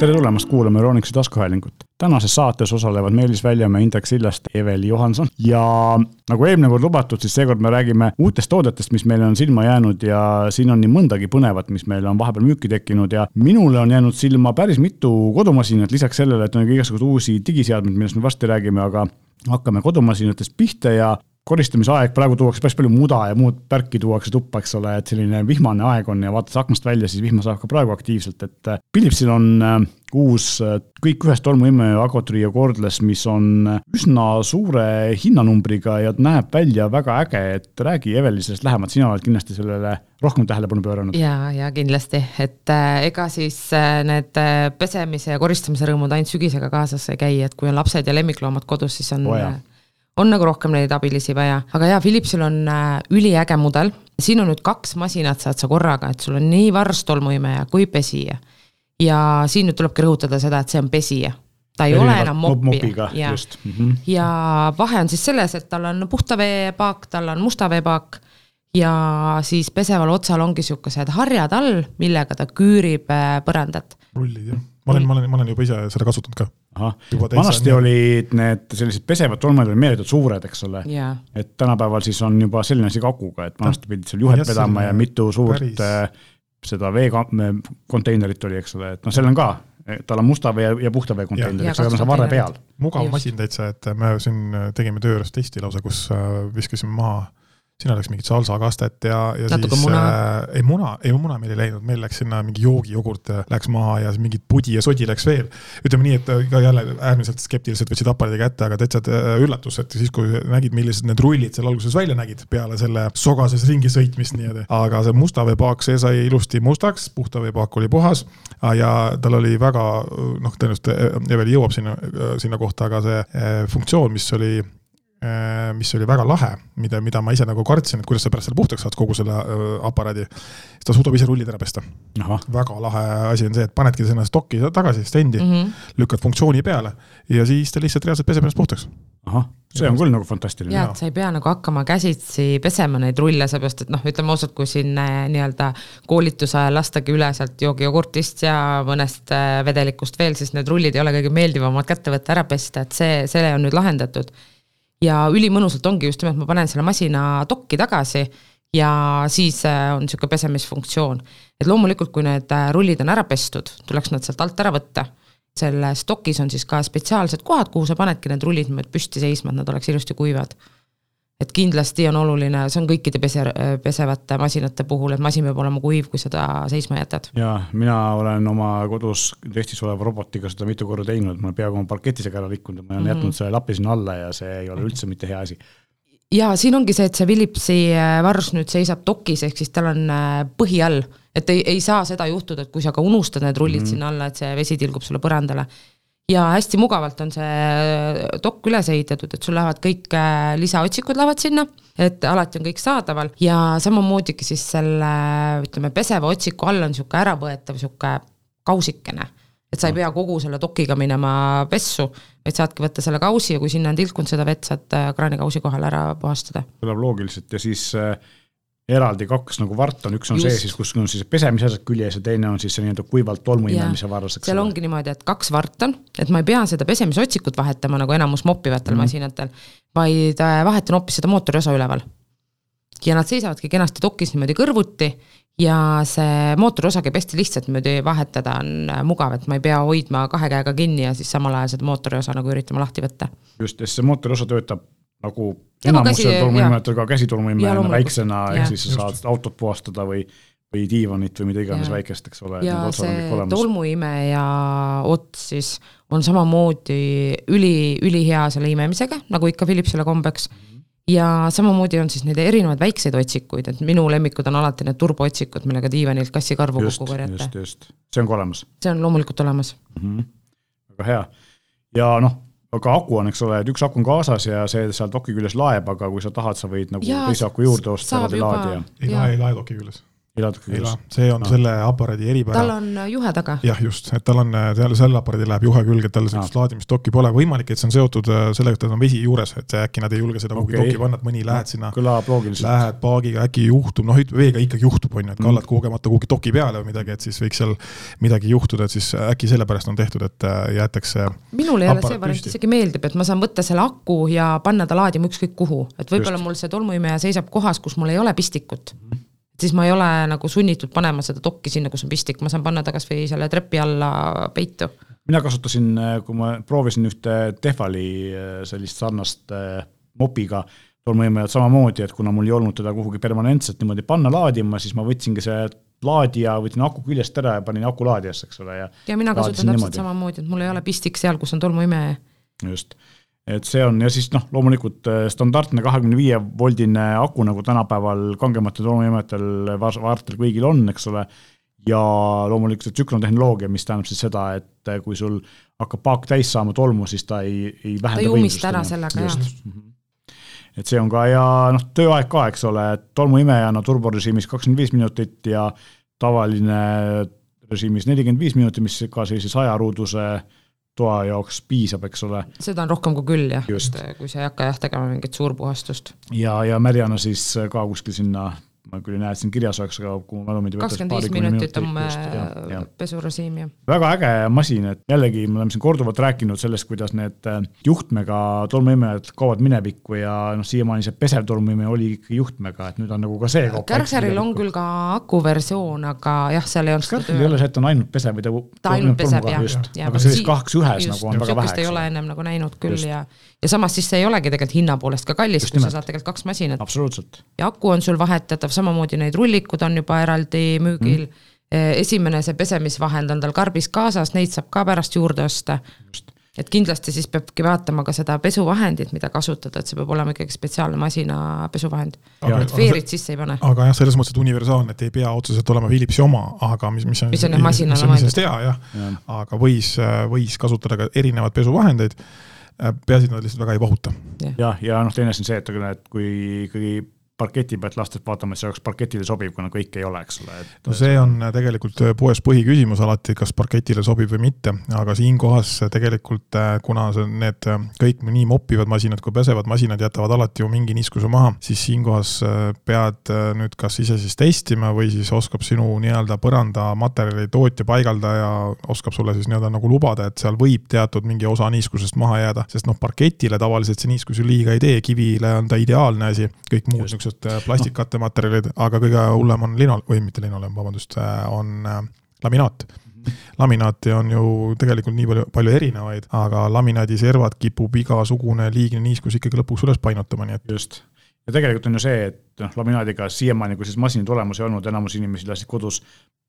tere tulemast kuulama Euronixi taskuhäälingut. tänases saates osalevad Meelis Väljamäe, Indrek Sillast, Eveli Johanson ja nagu eelmine kord lubatud, siis seekord me räägime uutest toodetest, mis meile on silma jäänud ja siin on nii mõndagi põnevat, mis meile on vahepeal müüki tekkinud ja minule on jäänud silma päris mitu kodumasinat, lisaks sellele, et on igasuguseid uusi digiseadmeid, millest me varsti räägime, aga hakkame kodumasinatest pihta ja koristamisaeg, praegu tuuakse päris palju muda ja muud värki tuuakse tuppa, eks ole, et selline vihmane aeg on ja vaatad aknast välja, siis vihma saab ka praegu aktiivselt, et äh, Philipsil on äh, uus äh, kõik ühest tolmuimme Agotrio Cordless, mis on üsna suure hinnanumbriga ja näeb välja väga äge, et räägi Eveli sellest lähemalt, sina oled kindlasti sellele rohkem tähelepanu pööranud. ja, ja kindlasti, et ega siis need pesemise ja koristamise rõõmud ainult sügisega kaasas ei käi, et kui on lapsed ja lemmikloomad kodus, siis on oh, on nagu rohkem neid abilisi vaja, aga jaa, Philipsil on äh, üliäge mudel, siin on nüüd kaks masinat saad sa korraga, et sul on nii varstolmuimeja kui pesija. ja siin nüüd tulebki rõhutada seda, et see on pesija. Ta ei Erinevat ole enam moppija. ja, mm -hmm. ja vahe on siis selles, et tal on puhta vee paak, tal on musta vee paak. Ja siis peseval otsal ongi siukesed harjad all, millega ta küürib äh, põrandat. rullid jah ma olen, ma olen, ma olen juba ise seda kasutanud ka. vanasti olid need sellised pesevad tolmad olid meeletult suured, eks ole. Yeah.. et tänapäeval siis on juba selline asi ka akuga, et vanasti pidid seal juhet vedama ja mitu suurt päris... Äh, seda veekonteinerit oli, eks ole, et noh, seal on ka tal on musta vee ja puhta vee konteiner, eks ole, see on varre peal. mugav masin täitsa, et me siin tegime töö juures testi lausa, kus äh, viskasime maha sinna läks mingit salsakastet ja, ja Natuke siis muna. äh, ei muna, ei muna meil ei läinud, meil läks sinna mingi joogijogurt läks maha ja mingit pudi ja sodi läks veel. ütleme nii, et ka jälle äärmiselt skeptiliselt võtsid aparaadi kätte, aga täitsa äh, üllatus, et siis, kui nägid, millised need rullid seal alguses välja nägid peale selle sogases ringi sõitmist nii-öelda. aga see musta veepaak, see sai ilusti mustaks, puhta veepaak oli puhas ja tal oli väga noh, tõenäoliselt äh, Eveli jõuab sinna, äh, sinna kohta, aga see funktsioon, mis oli Äh, mis oli väga lahe, mida, mida ma ise nagu kartsin, et kuidas sa pärast selle puhtaks saad, kogu selle äh, aparaadi. siis ta suudab ise rullid ära pesta. väga lahe asi on see, et panedki sinna stokki tagasi, stendi mm, -hmm. lükkad funktsiooni peale ja siis ta lihtsalt reaalselt peseb ennast puhtaks. ahah, see on küll nagu fantastiline. jaa, et sa ei pea nagu hakkama käsitsi pesema neid rulle, seepärast et noh, ütleme ausalt, kui siin äh, nii-öelda koolituse ajal lastagi üle sealt joogijogurtist ja mõnest vedelikust veel, siis need rullid ei ole kõige meeldivamad kätte võtta, ära pesta, et see, see on nüüd lahendatud ja ülimõnusalt ongi just nimelt, ma panen selle masina dokki tagasi ja siis äh, on niisugune pesemisfunktsioon. et loomulikult, kui need äh, rullid on ära pestud, tuleks nad sealt alt ära võtta. selles dokis on siis ka spetsiaalsed kohad, kuhu sa panedki need rullid niimoodi püsti seisma, et nad oleks ilusti kuivad et kindlasti on oluline, see on kõikide pese, pesevate masinate puhul, et masin peab olema kuiv, kui seda seisma jätad. jaa, mina olen oma kodus testis oleva robotiga seda mitu korda teinud, ma olen peaaegu oma parketisega ära rikkunud ma olen mm -hmm. jätnud selle lapi sinna alla ja see ei ole üldse mitte hea asi. ja siin ongi see, et see Philipsi äh, varus nüüd seisab dokis, ehk siis tal on äh, põhi all, et ei, ei saa seda juhtuda, et kui sa ka unustad need rullid mm -hmm. sinna alla, et see vesi tilgub sulle põrandale ja hästi mugavalt on see dokk üles ehitatud, et sul lähevad kõik äh, lisaotsikud lähevad sinna, et alati on kõik saadaval. Ja samamoodigi siis selle ütleme, peseva otsiku all on niisugune äravõetav niisugune kausikene. Et sa ei pea kogu selle dokiga minema pessu, vaid saadki võtta selle kausi ja kui sinna on tilkunud seda vett, saad äh, kraanikausi kohal ära puhastada. kõlab loogiliselt ja siis äh, eraldi kaks nagu vart on, üks on Just. see siis, kus on siis pesemise asjad küljes ja teine on siis see nii-öelda kuivalt tolmuimemise varras, seal ole. ongi niimoodi, et kaks vart on, et ma ei pea seda pesemisotsikut vahetama nagu enamus moppivatel mm -hmm. masinatel, vaid äh, vahetan hoopis seda mootoriosa üleval. ja nad seisavadki kenasti dokis niimoodi kõrvuti ja see mootoriosa käib hästi lihtsalt niimoodi vahetada, on äh, mugav, et ma ei pea hoidma kahe käega kinni ja siis samal ajal seda mootoriosa nagu üritama lahti võtta. just, ja see mootoriosa töötab nagu enamusel tolmuimejatel ka käsitolmuimejana väiksena, ehk siis sa saad autot puhastada või või diivanit või mida iganes väikest, eks ole. ja see tolmuimeja ots siis on samamoodi üli, ülihea selle imemisega, nagu ikka Philipsile kombeks mm. -hmm. ja samamoodi on siis neid erinevaid väikseid otsikuid, et minu lemmikud on alati need turbootsikud, millega diivanilt kassikarvu kokku korjata. just, just, see on ka olemas? see on loomulikult olemas mm. -hmm. väga hea. ja noh aga aku on, eks ole, et üks aku on kaasas ja see seal doki küljes laeb, aga kui sa tahad, sa võid nagu ja, teise aku juurde osta, eraldi laadija. ei lae, ei lae doki küljes elad küll. see on no. selle aparaadi eripära. tal on äh, juhe taga. jah, just, et tal on, seal selle aparaadi läheb juhe külge, tal sellist no. laadimisdokki pole, võimalik, et see on seotud äh, sellega, et tal on vesi juures, et äkki nad ei julge seda kuhugi okay. dokki panna, et mõni lähed no, sinna. kõlab loogiliselt. Lähed paagiga, äkki juhtub, noh, veega ikkagi juhtub, on ju, et kallad mm. kogemata kuhugi doki peale või midagi, et siis võiks seal midagi juhtuda, et siis äkki sellepärast on tehtud, et jäetakse. minule jälle see variant isegi meeldib, et ma saan võtta selle aku ja panna ta laadima ükskõik kuhu, et võib-olla mul see tolmuimeja seisab kohas, kus mul ei ole pistikut mm. Siis ma ei ole nagu sunnitud panema seda dokki sinna, kus on pistik, ma saan panna ta kasvõi selle trepi alla peitu. mina kasutasin, kui ma proovisin ühte Tehvali äh, sellist sarnast äh, mopiga tolmuimejat samamoodi, et kuna mul ei olnud teda kuhugi permanentselt niimoodi panna laadima, siis ma võtsingi see laadija, võtsin aku küljest ära ja panin aku laadijasse, eks ole, ja. ja mina kasutan täpselt niimoodi. samamoodi, et mul ei ole pistik seal, kus on tolmuimeja. just et see on ja siis noh, loomulikult äh, standardne kahekümne viie voldine aku, nagu tänapäeval kangematel tolmuimejatel, vaartel kõigil on, eks ole. ja loomulikult see tsüklotehnoloogia, mis tähendab siis seda, et äh, kui sul hakkab paak täis saama tolmu, siis ta ei, ei vähenda. ta umista ära sellega, jah mhm. et see on ka ja noh, tööaeg ka, eks ole, tolmuimejana turborežiimis kakskümmend viis minutit ja tavaline režiimis nelikümmend viis minutit, mis ka sellise sajaruuduse äh, toa jaoks piisab, eks ole. seda on rohkem kui küll jah, kui sa ei hakka jah tegema mingit suurpuhastust. ja, ja märjana siis ka kuskil sinna ma küll ei näe, et siin kirjas oleks, aga kui mu mälu mind ei võta. kakskümmend viis minutit on äh, pesurežiim, jah. väga äge masin, et jällegi me oleme siin korduvalt rääkinud sellest, kuidas need äh, juhtmega tolmuimejad kaovad minevikku ja noh, siiamaani see pesev tolmuimeja oli ikkagi juhtmega, et nüüd on nagu ka see Kärseril on küll ka akuversioon, aga jah, seal ei olnud Kärseril ei ole see, et on ainult pesev või ta ta ainult peseb jah. aga sellist kaheks ühes just, nagu on väga vähe. ei ole ennem nagu näinud küll just. ja ja samas siis see ei olegi tegelikult hinna poolest ka kallis, kui sa saad tegelikult kaks masinat. absoluutselt. ja aku on sul vahetatav, samamoodi need rullikud on juba eraldi müügil mm.. esimene, see pesemisvahend on tal karbis kaasas, neid saab ka pärast juurde osta. et kindlasti siis peabki vaatama ka seda pesuvahendit, mida kasutada, et see peab olema ikkagi spetsiaalne masina pesuvahend. et veerid sisse ei pane. aga jah, selles mõttes, et universaalne, et ei pea otseselt olema Philipsi oma, aga mis, mis on. mis on jah masinale mõeldud. hea jah ja., aga võis, võis kasutada ka erinevaid pesuvahendeid peaasi, et nad lihtsalt väga ei vahuta. jah, ja noh, teine asi on see, et, et kui ikkagi parketi pealt lastes vaatama, et see oleks parketile sobiv, kuna kõik ei ole, eks ole. no see on tegelikult äh, poes põhiküsimus alati, kas parketile sobib või mitte, aga siinkohas tegelikult, äh, kuna see, need äh, kõik nii moppivad masinad kui pesevad masinad jätavad alati ju mingi niiskuse maha, siis siinkohas pead nüüd kas ise siis testima või siis oskab sinu nii-öelda põrandamaterjali tootja, paigaldaja oskab sulle siis nii-öelda nagu lubada, et seal võib teatud mingi osa niiskusest maha jääda, sest noh, parketile tavaliselt see niiskus ju liiga ei tee, kivile on ta ideaalne asi, kõik muud niisugused niisugused äh, plastikkatematerjalid, aga kõige hullem on linol-, või mitte linoleum, vabandust, äh, on äh, laminaat laminaati on ju tegelikult nii palju, palju erinevaid, aga laminaadiservad kipub igasugune liigne niiskus ikkagi lõpuks üles painutama, nii et. just, ja tegelikult on ju see, et noh, laminaadiga siiamaani, kui siis masinaid olemas ei olnud, enamus inimesi lasid kodus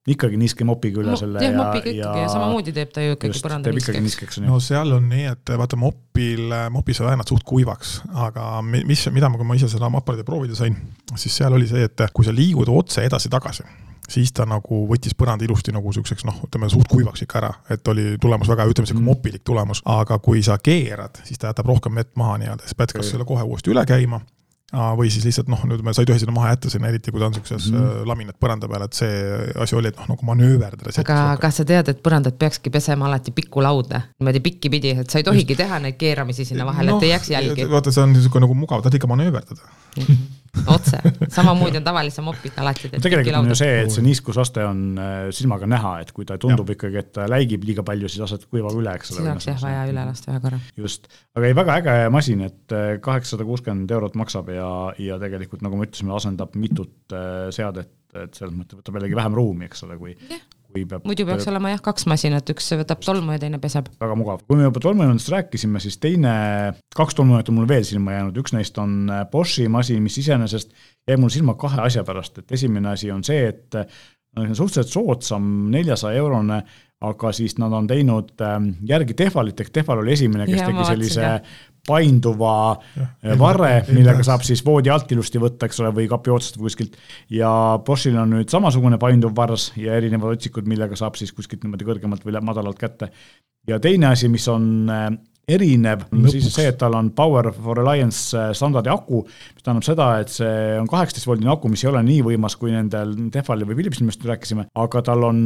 ikkagi niiske mopiga üle selle. jah, mopiga ikkagi ja samamoodi teeb ta ju ikkagi põranda niiskeks. no seal on nii, et vaata mopil, mopis sa väänad suht kuivaks, aga mis, mida ma, kui ma ise seda aparaadi proovida sain, siis seal oli see, et kui sa liigud otse edasi-tagasi, siis ta nagu võttis põranda ilusti nagu siukseks noh, ütleme suht kuivaks ikka ära, et oli tulemus väga, ütleme sihuke mm. mopilik tulemus, aga kui sa keerad, siis ta jätab rohkem vett maha nii-öelda, siis pead kas selle kohe uuesti üle käima või siis lihtsalt noh, ütleme, sa ei tohi sinna maha jätta sinna, eriti kui ta on siukses mm -hmm. laminat põranda peal, et see asi oli, et noh, nagu manööverdada. aga kas sa tead, et põrandat peakski pesema alati pikkulauda, niimoodi pikki pidi, et sa ei tohigi Just. teha neid keeramisi sinna vahele no,, et ei jääks jälgi? vaata, see on niisugune nagu mugav, tahad ikka manööverdada mm. -hmm otse, samamoodi on tavalise mopiga alati. tegelikult on ju see, et see niiskusaste on äh, silmaga näha, et kui ta tundub ja. ikkagi, et ta läigib liiga palju, siis lased kuivaga üle, eks ole. siis oleks jah vaja üle lasta ühe korra. just, aga ei, väga äge masin, et äh, kaheksasada kuuskümmend eurot maksab ja, ja tegelikult nagu me ütlesime, asendab mitut äh, seadet, et selles mõttes võtab jällegi vähem ruumi, eks ole, kui yeah kui peab. muidu peaks olema jah, kaks masinat, üks võtab tolmu ja teine peseb. väga mugav, kui me juba tolmujoonest rääkisime, siis teine, kaks tolmujoont on mul veel silma jäänud, üks neist on äh, Boschi masin, mis iseenesest jäi mul silma kahe asja pärast, et esimene asi on see, et no see on suhteliselt soodsam, neljasaja eurone, aga siis nad on teinud ähm, järgi Tehvalit, ehk Tehval oli esimene, kes ja, tegi sellise painduva äh, varre, millega saab siis voodi alt ilusti võtta, eks ole, või kapi otsast või kuskilt. ja Boschil on nüüd samasugune painduv vars ja erinevad otsikud, millega saab siis kuskilt niimoodi kõrgemalt või madalalt kätte. ja teine asi, mis on äh, erinev on siis see, et tal on Power for Alliance äh, standardi aku, mis tähendab seda, et see on kaheksateist voldine aku, mis ei ole nii võimas, kui nendel Tehvali või Philipsi, millest me rääkisime, aga tal on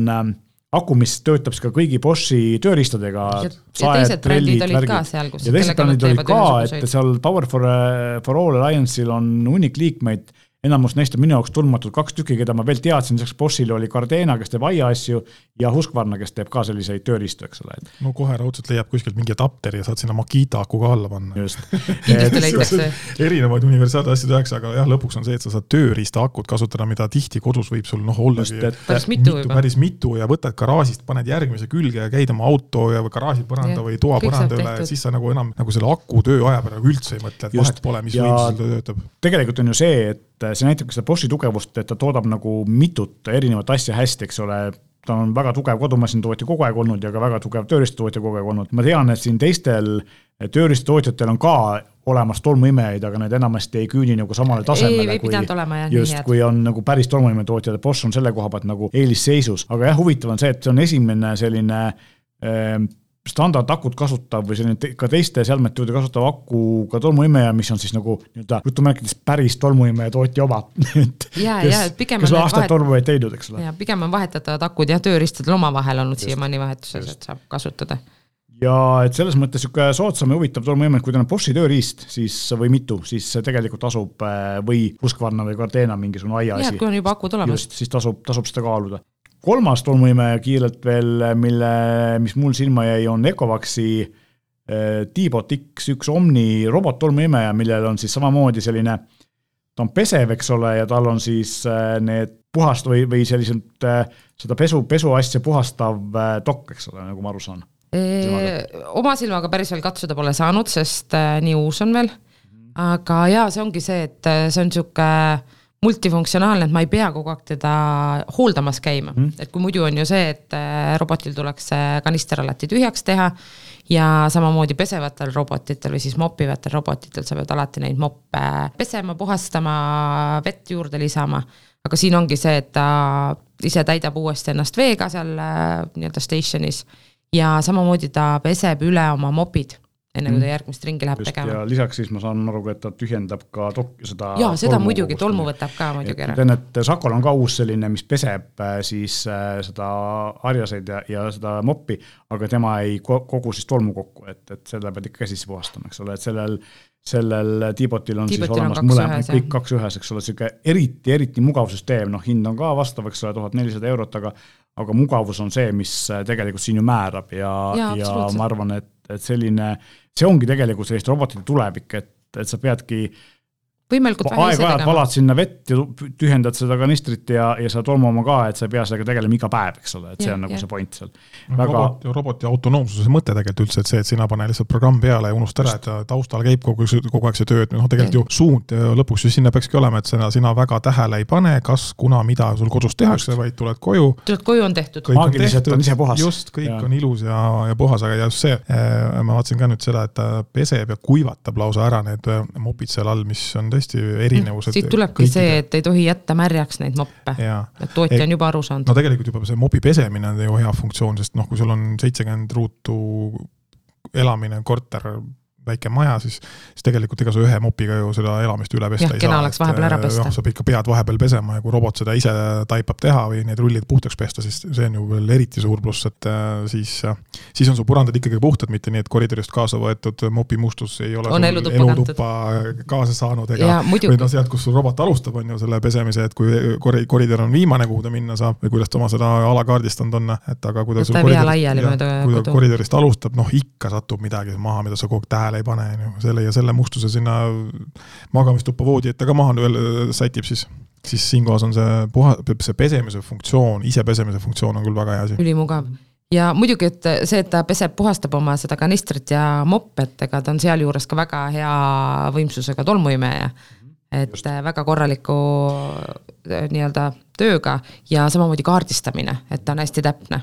aku, mis töötab siis ka kõigi Boschi tööriistadega. ja, teised brändid olid ka seal, kus. ja teised brändid olid ka, et seal Power for, äh, for All Alliance'il on hunnik liikmeid enamus neist on minu jaoks tundmatud, kaks tükki, keda ma veel teadsin, lisaks Boschile oli Cardena, kes teeb aia asju ja Husqvarna, kes teeb ka selliseid tööriistu, eks ole. no kohe raudselt leiab kuskilt mingi adapteri ja saad sinna Makita aku ka alla panna. just erinevaid universaalseid asju tehakse, aga jah, lõpuks on see, et sa saad tööriista akut kasutada, mida tihti kodus võib sul noh, ollagi päris mitu, mitu, päris mitu ja võtad garaažist, paned järgmise külge ja käid oma auto ja garaaži põranda ja, või toa põranda üle ja siis sa nagu enam nagu selle aku tööaja peale üldse ei mõtle, et vahet pole, mis võimsusel ta töötab. tegelikult on ju see, et see näitab ka seda Boschi tugevust, et ta toodab nagu mitut erinevat asja hästi, eks ole, ta on väga tugev kodumasinatootja kogu aeg olnud ja ka väga tugev tööriistatootja kogu aeg olnud. ma tean, et siin teistel tööriistatootjatel on ka olemas tolmuimejaid, aga need enamasti ei küüni nagu samale tasemele. kui, olema, jah, just, kui on nagu päris tolmuimetootjad, Bosch on selle koha pealt nagu eelisseisus, aga jah, huvitav on see, et see on esimene selline äh, standardakud kasutav või selline te, ka teiste seadmete juurde kasutav akuga tolmuimeja, mis on siis nagu nii-öelda jutumärkides päris tolmuimeja tootja oma et ja, pigem kes on aastaid vahet... tolmuimejaid teinud, eks ole. ja pigem on vahetatavad akud jah, tööriistadel omavahel olnud siiamaani vahetuses, et saab kasutada. ja et selles mõttes niisugune soodsam ja huvitav tolmuimeja, kui tal on Boschi tööriist, siis või mitu, siis tegelikult tasub äh, või Husqvarna või Gardena mingisugune aiaasi. jah, kui on juba akud olemas. just, siis tasub, tasub seda kaaluda kolmas tolmuimeja kiirelt veel, mille, mis mul silma jäi, on Ecovaxi eh, T-bot X1 Omni robottolmuimeja, millel on siis samamoodi selline, ta on pesev, eks ole, ja tal on siis eh, need puhast või, või sellised eh, seda pesu, pesuasja puhastav dokk, eks ole, nagu ma aru saan. oma silmaga päris veel katsuda pole saanud, sest nii uus on veel. aga jaa, see ongi see, et see on niisugune multifunktsionaalne, et ma ei pea kogu aeg teda hooldamas käima. Mm., et kui muidu on ju see, et äh, robotil tuleks kanister alati tühjaks teha ja samamoodi pesevatel robotitel või siis mopivatel robotitel sa pead alati neid moppe pesema, puhastama, vett juurde lisama, aga siin ongi see, et ta ise täidab uuesti ennast veega seal äh, nii-öelda station'is ja samamoodi ta peseb üle oma mopid enne kui ta järgmist ringi läheb Just, tegema. ja lisaks siis ma saan aru, et ta tühjendab ka tok-, seda jaa, seda muidugi, tolmu võtab ka muidugi ära. tean, et Sakol on ka uus selline, mis peseb äh, siis äh, seda harjaseid ja, ja seda moppi, aga tema ei kogu siis tolmu kokku, et, et selle pead ikka käsitsi puhastama, eks ole, et sellel sellel T-botil on T-botil siis olemas mõlemad, kõik kaks ühes, eks ole, niisugune eriti, eriti mugav süsteem, noh, hind on ka vastav, eks ole, tuhat nelisada eurot, aga aga mugavus on see, mis tegelikult siin ju määrab ja, ja, ja ma arvan, et, et selline see ongi tegelikult selliste robotite tulevik, et, et sa peadki võimalikult vähe ise tegema. aeg-ajalt valad sinna vett ja tühjendad seda kanistrit ja, ja seda tolmuoma ka, et sa ei pea sellega tegelema iga päev, eks ole, et see ja, on nagu ja. see point seal. Väga... robot, roboti autonoomsuse mõte tegelikult üldse, et see, et sina pane lihtsalt programm peale ja unusta ära, et taustal käib kogu, kogu aeg see töö, et noh, tegelikult ju suund lõpuks ju sinna peakski olema, et sina, sina väga tähele ei pane, kas, kuna, mida sul kodus tehakse, vaid tuled koju. tuled koju, on tehtud. maagiliselt on ise puhas. just, kõik ja. on ilus ja, ja puhas, aga just see, eh, ma vaatasin ka nüüd seda, et ta peseb ja kuivatab lausa ära need eh, mopid seal all, mis on tõesti erinev erinevused. siit tulebki kõikide... see, et ei tohi jätta märjaks neid moppe. et tootja on juba aru saanud. no tegelikult juba see mopi pesemine on ju hea funktsioon, sest noh, kui sul on seitsekümmend ruutu elamine, korter väike maja, siis, siis tegelikult ega sa ühe mopiga ju seda elamist üle pesta jah, ei saa. oleks vahepeal ära pesta. sa pead ikka pead vahepeal pesema ja kui robot seda ise taipab teha või need rullid puhtaks pesta, siis see on ju veel eriti suur pluss, et äh, siis, siis on su põrandad ikkagi puhtud, mitte nii, et koridorist kaasa võetud mopimustus ei ole on elutuppa, elutuppa kaasa saanud ega või noh, sealt, kus sul robot alustab, on ju selle pesemise, et kui kori-, koridor on viimane, kuhu ta minna saab või kuidas ta oma seda ala kaardistanud on, et aga kui ta sul koridorist, koridorist alustab, noh ikka satub midagi maha, mida sa kogu aeg tähele tähele ei pane, on ju, selle ja selle mustuse sinna magamistuppa voodi ette ka maha veel äh, sätib, siis siis siinkohas on see puha-, see pesemise funktsioon, ise pesemise funktsioon on küll väga hea asi. ülimugav ja muidugi, et see, et ta peseb, puhastab oma seda kanistrit ja moppet, ega ta on sealjuures ka väga hea võimsusega tolmuimeja. et Just. väga korraliku äh, nii-öelda tööga ja samamoodi kaardistamine, et ta on hästi täpne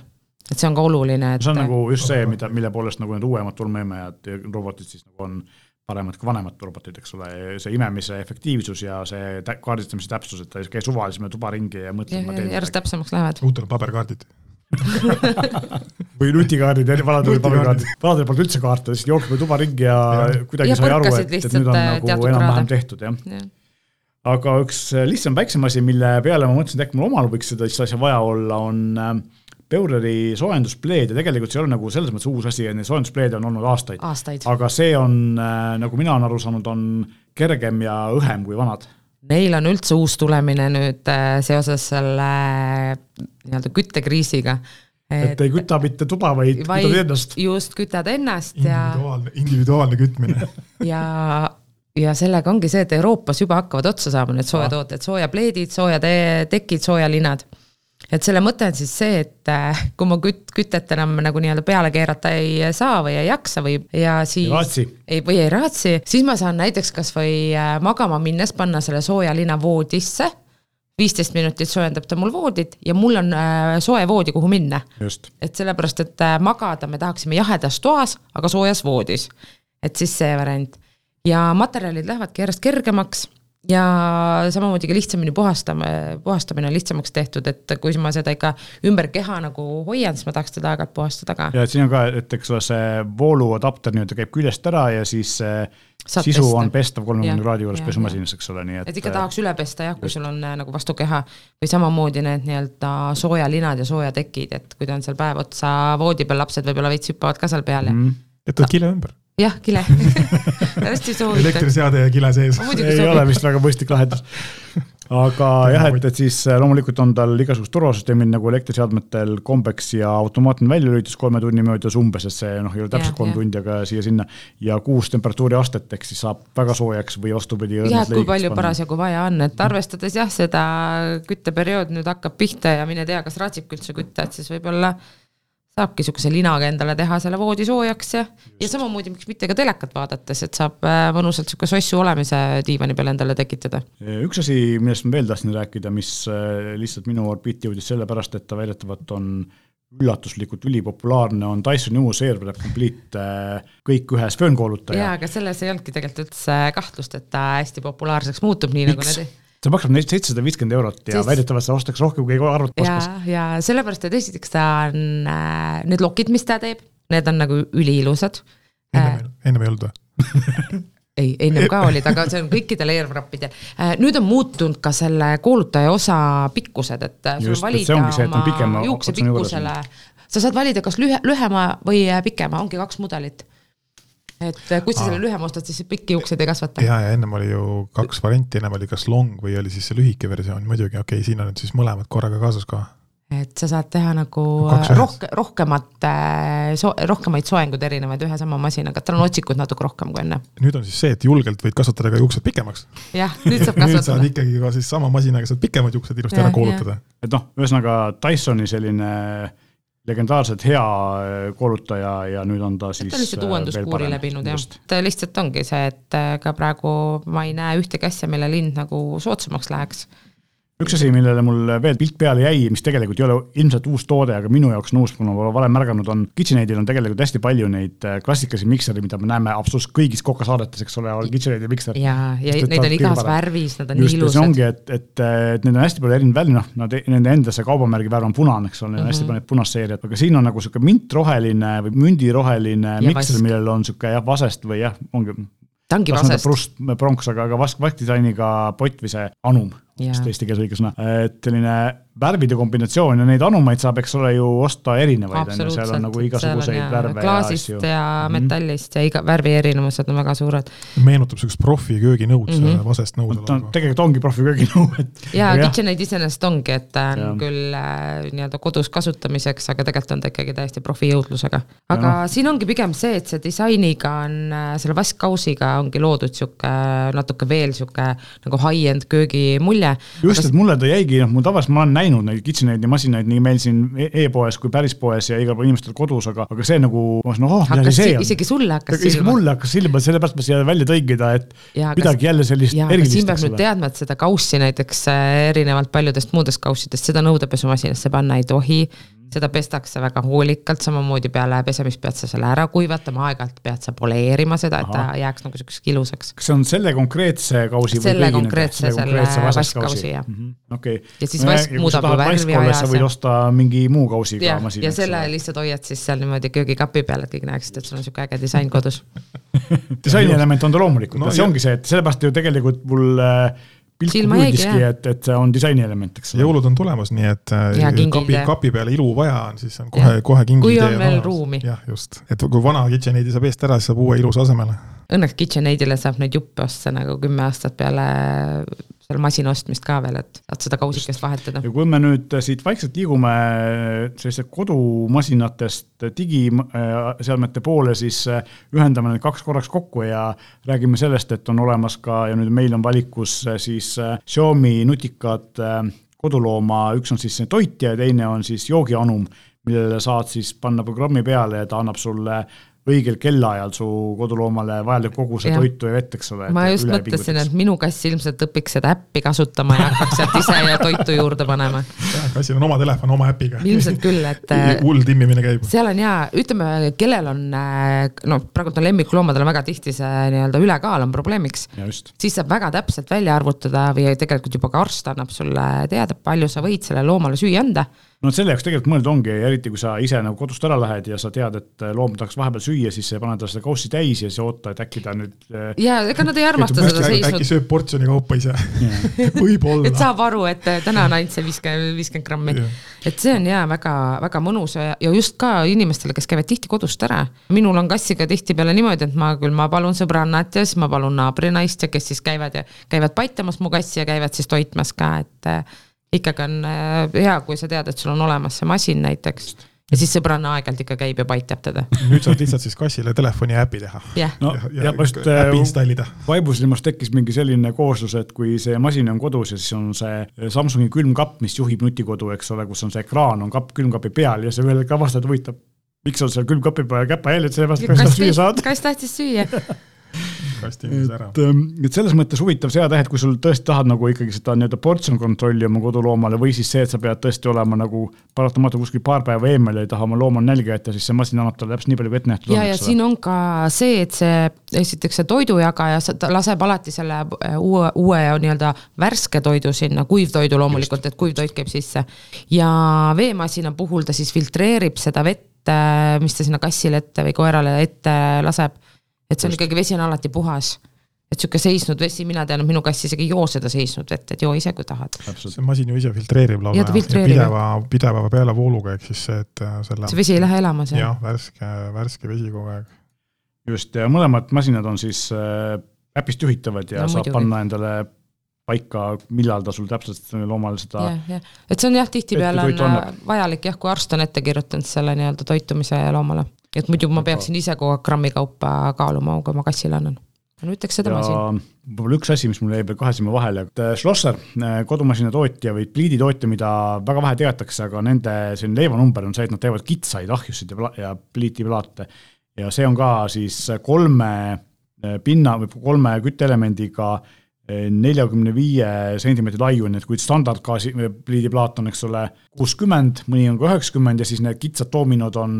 et see on ka oluline, et see on nagu just see, mida, mille poolest nagu need uuemad tolmuimejad ja robotid siis nagu on paremad kui vanemad robotid, eks ole, see imemise efektiivsus ja see kaardistamise täpsus, et ta ei käi suvaliselt mööda tuba ringi ja mõtle. järjest täpsemaks lähevad. uutel paberkaardid. Või nutikaardid, vanadel pabekaardid, vanadel polnud üldse kaarte, lihtsalt jooksime tuba ringi ja, ja kuidagi ja sai aru, et, et nüüd on äh, nagu enam-vähem tehtud jah. Ja. aga üks lihtsam, väiksem asi, mille peale ma mõtlesin, et äkki mul omal võiks seda asja vaja olla, on äh, Beureri soojenduspleed ja tegelikult see ei ole nagu selles mõttes uus asi, neid soojenduspleede on olnud aastaid, aastaid.. aga see on, nagu mina olen aru saanud, on kergem ja õhem kui vanad Neil on üldse uus tulemine nüüd äh, seoses selle nii-öelda küttekriisiga. et ei küta mitte tuba, vaid, kütad ennast. just, kütad ennast individuaalne, ja. individuaalne kütmine ja, ja sellega ongi see, et Euroopas juba hakkavad otsa saama need soojatooted, soojapleedid, soojatekid, soojalinad et selle mõte on siis see, et äh, kui ma küt-, kütet enam nagu nii-öelda peale keerata ei saa või ei jaksa või, ja siis. ei, või ei raatsi, siis ma saan näiteks kasvõi äh, magama minnes panna selle sooja lina voodisse viisteist minutit soojendab ta mul voodit ja mul on äh, soe voodi, kuhu minna. et sellepärast, et magada me tahaksime jahedas toas, aga soojas voodis. et siis see variant ja materjalid lähevadki järjest kergemaks ja samamoodi ka lihtsamini puhastame, puhastamine on lihtsamaks tehtud, et kui ma seda ikka ümber keha nagu hoian, siis ma tahaks teda aeg-ajalt puhastada ka. ja et siin on ka, et eks ole, see vooluadapter nii-öelda käib küljest ära ja siis Saab sisu pesta. on pestav kolmekümne kraadi juures pesumasinas, eks ole, nii et. et ikka tahaks üle pesta jah, kui just. sul on äh, nagu vastu keha või samamoodi need nii-öelda soojalinad ja soojatekid, et kui ta on seal päev otsa voodi peal, lapsed võib-olla veits hüppavad ka seal peal ja mm. -hmm. jätad kile ümber jah, kile hästi soovitan. elektriseade ja kile sees. ei soovib. ole vist väga mõistlik lahendus. aga jah, et, et siis äh, loomulikult on tal igasugused turvasüsteemid nagu elektriseadmetel kombeks ja automaatne väljalülitus kolme tunni möödas umbes, et see noh, ei ole täpselt kolm tundi, aga siia-sinna. ja kuus temperatuuri astet, ehk siis saab väga soojaks või vastupidi. jah, kui palju parasjagu vaja on, et arvestades jah, seda kütteperiood nüüd hakkab pihta ja mine tea, kas raatsib üldse kütta, et siis võib-olla saabki niisuguse linaga endale teha selle voodi soojaks ja, ja samamoodi miks mitte ka telekat vaadates, et saab äh, mõnusalt niisugune sossu olemise diivani peal endale tekitada. üks asi, millest ma veel tahtsin rääkida, mis äh, lihtsalt minu orbiiti jõudis sellepärast, et ta väidetavalt on üllatuslikult ülipopulaarne, on Dysoni uus Airwrap Complete äh, kõik ühes föönkoolutaja. jaa, aga selles ei olnudki tegelikult üldse kahtlust, et ta hästi populaarseks muutub, nii Miks? nagu need see maksab neid seitsesada viiskümmend eurot ja siis... väidetavalt seda ostetakse rohkem, kui arvata oskas. ja sellepärast, et esiteks ta on äh,, need lokid, mis ta teeb, need on nagu üliilusad. ennem äh,, ennem ei olnud või ei, ennem ka olid, aga see on kõikidel airwrapidel. Äh, nüüd on muutunud ka selle kuulutaja osa pikkused, et sul Just, valida see, oma juukse pikkusele, sa saad valida kas lühe, lühema või pikema, ongi kaks mudelit et kui sa selle lühema ostad, siis pikki juukseid ei kasvata. ja, ja ennem oli ju kaks varianti, ennem oli kas long või oli siis see lühike versioon, muidugi okei okay,, siin on nüüd siis mõlemad korraga kaasas ka. et sa saad teha nagu rohke, rohkemat, äh, so, rohkemaid soenguid erinevaid ühe sama masinaga, tal on otsikud natuke rohkem kui enne. nüüd on siis see, et julgelt võid kasvatada ka juuksed pikemaks. jah, nüüd saab kasvatada nüüd saad ikkagi ka siis sama masinaga saad pikemad juuksed ilusti ära koolutada. et noh, ühesõnaga Dysoni selline legendaarselt hea äh, kuulutaja ja nüüd on ta siis. ta on lihtsalt äh, uuenduskuuri läbinud jah, ta lihtsalt ongi see, et äh, ka praegu ma ei näe ühtegi asja, mille lind nagu soodsamaks läheks üks asi, millele mul veel pilt peale jäi, mis tegelikult ei ole ilmselt uus toode, aga minu jaoks on uus, kuna ma varem märganud, on KitchenAidil on tegelikult hästi palju neid äh, klassikalisi miksereid, mida me näeme absoluutselt kõigis kokasaadetes, eks ole, on KitchenAidi mikser. ja, ja Sest neid on igas värvis, nad on Just, ilusad. see ongi, et, et, et neid on hästi palju erinevaid värve, noh, nad, nende enda see kaubamärgi värv on punane, eks ole, neil on mm -hmm. hästi mhm. palju neid punast seeriat, aga siin on nagu sihuke mintroheline või mündiroheline mikser, millel on sihuke jah, vasest või jah, ongi ta ongi vasest. pronks, aga, aga vask, vaskdisainiga pott või see anum vist eesti keeles õige sõna, et selline värvide kombinatsioon ja neid anumaid saab, eks ole ju osta erinevaid, on ju, seal on nagu igasuguseid on, värve klaasist ja, ja mhm. metallist ja iga värvi erinevused on väga suured. meenutab siukest profi kööginõud mm, -hmm. vasest nõud. no tegelikult ongi profi kööginõu, et. ja KitchenAid iseenesest ongi, et ta on ja. küll äh, nii-öelda kodus kasutamiseks, aga tegelikult on ta ikkagi täiesti profi jõudlusega. aga ja siin ongi pigem see, et see disainiga on, äh, selle vaskkausiga ongi loodud sihuke natuke veel sihuke nagu high-end köögimulje. just, et mulle ta jäigi, noh, mul tavaliselt ma olen näinud neid KitchenAidi masinaid nii meil siin e-poes kui päris poes ja igal pool inimestel kodus, aga, aga see nagu, ma mõtlesin, oh, mida see on. isegi sulle hakkas silma. isegi mulle hakkas silma, sellepärast ma siia välja tõingi ta, et ja, midagi jälle sellist ja, erilist. siin peab nüüd teadma, et seda kaussi näiteks äh, erinevalt paljudest muudest kaussidest, seda nõudepesumasiinasse panna ei tohi seda pestakse väga hoolikalt, samamoodi peale pesemist pead sa selle ära kuivatama, aeg-ajalt pead sa poleerima seda, et Aha. ta jääks nagu siukseks ilusaks. kas see on selle konkreetse kausi selle või konkreetse, selle, selle vaskkausi, jah mm -hmm.. okei okay.. ja siis vask muudab ju värvi ajas. sa võid osta mingi muu kausi ka masinas. ja selle lihtsalt hoiad siis seal niimoodi köögikapi peal, et kõik näeksid, et sul on siuke äge disain kodus disainielement on ta loomulikult no,, see ongi see, et sellepärast ju tegelikult mul äh, pilku puudiski, et, et see on disainielement, eks ole. jõulud on tulemas, nii et äh, ja kapi, kapi peale ilu vaja on, siis on kohe, kohe kingi kui on veel ruumi. jah, just, et kui vana KitchenAidi saab eest ära, siis saab uue ilusa asemele. Õnneks KitchenAidile saab neid juppe osta nagu kümme aastat peale seal masina ostmist ka veel, et saad seda kausikest vahetada. ja kui me nüüd siit vaikselt liigume selliste kodumasinatest digiseadmete poole, siis ühendame need kaks korraks kokku ja räägime sellest, et on olemas ka ja nüüd meil on valikus siis Xiaomi nutikad kodulooma, üks on siis see toitja ja teine on siis joogianum, millele saad siis panna programmi peale ja ta annab sulle õigel kellaajal su koduloomale vajalik koguse ja. toitu ja vett, eks ole. ma just mõtlesin, et minu kass ilmselt õpiks seda äppi kasutama ja hakkaks sealt ise ja toitu juurde panema. kassil on oma telefon oma äpiga. ilmselt küll, et hull timmimine käib. seal on jaa, ütleme, kellel on, noh, praegu on lemmikloomadel väga tihti see nii-öelda ülekaal on probleemiks. siis saab väga täpselt välja arvutada või tegelikult juba ka arst annab sulle teada, palju sa võid sellele loomale süüa anda no selle jaoks tegelikult mõeldud ongi, eriti kui sa ise nagu kodust ära lähed ja sa tead, et loom tahaks vahepeal süüa, siis sa paned talle seda kaussi täis ja siis oota, et äkki ta nüüd. Äh, ja ega nad ei armasta seda seisnud. äkki sööb portsjoni kaupa ise võib-olla. et saab aru, et äh, täna on ainult see viiskümmend, viiskümmend grammi. et see on jaa väga, väga mõnus ja, ja just ka inimestele, kes käivad tihti kodust ära. minul on kassiga tihtipeale niimoodi, et ma küll, ma palun sõbrannat ja siis ma palun naabrinaist ja kes siis käivad ja käivad paitamas mu kassi ja käivad siis toitmas ka, et äh, ikkagi on äh, hea, kui sa tead, et sul on olemas see masin näiteks ja siis sõbranna aeg-ajalt ikka käib ja paitab teda. nüüd saad lihtsalt siis kassile telefoni äpi teha yeah.. no ja, ja, ja just äpi installida. Vaibuslimas tekkis mingi selline kooslus, et kui see masin on kodus ja siis on see Samsungi külmkapp, mis juhib nutikodu, eks ole, kus on see ekraan, on kapp külmkapi peal ja sa ühel hetkel avastad, huvitav, miks on seal külmkapi peal käpahääled, sellepärast, et kas sa süüa saad. kass tahtis süüa kast inimese ära. Ähm, et selles mõttes huvitav seatäht, kui sul tõesti tahad nagu ikkagi seda nii-öelda portsjon kontrolli oma koduloomale või siis see, et sa pead tõesti olema nagu paratamatu kuskil paar päeva eemal ja ei taha oma looma nälga jätta, siis see masin annab talle täpselt nii palju, kui ette nähtud on. ja, ja siin on ka see, et see esiteks see toidujagaja laseb alati selle äh, uue, uue nii-öelda värske toidu sinna, kuivtoidu loomulikult, et kuivtoit käib sisse. ja veemasina puhul ta siis filtreerib seda vett, äh, mis ta sinna kassile ette või koerale ette laseb et see on ikkagi, vesi on alati puhas et sihuke seisnud vesi, mina tean, et minu kass isegi ei joo seda seisnud vett, et joo ise, kui tahad. see masin ju ise filtreerib lausa ja, ja pideva, pideva pealevooluga, ehk siis see, et äh, selle. see vesi ei lähe elama seal. jah, värske, värske vesi kogu aeg. just, ja mõlemad masinad on siis äh, äpist juhitavad ja no, saab muidugi. panna endale paika, millal ta sul täpselt loomal seda. jah, jah, et see on jah, tihtipeale on annab. Äh, vajalik jah, kui arst on ette kirjutanud selle nii-öelda toitumise loomale et muidu ma peaksin ise kogu aeg grammi kaupa kaaluma, kui ma kassile annan. no ütleks seda masin. võib-olla üks asi, mis mul jäi veel kahe silma vahele, et äh, Schlosser, äh, kodumasina tootja või pliiditootja, mida väga vähe teatakse, aga nende selline leivanumber on see, et nad teevad kitsaid ahjusid ja, ja pliitiplaate. ja see on ka siis kolme äh, pinna või kolme kütteelemendiga neljakümne viie sentimeetri laiune, et kui standardgaasi pliidiplaat on, eks ole, kuuskümmend, mõni on ka üheksakümmend ja siis need kitsad doominod on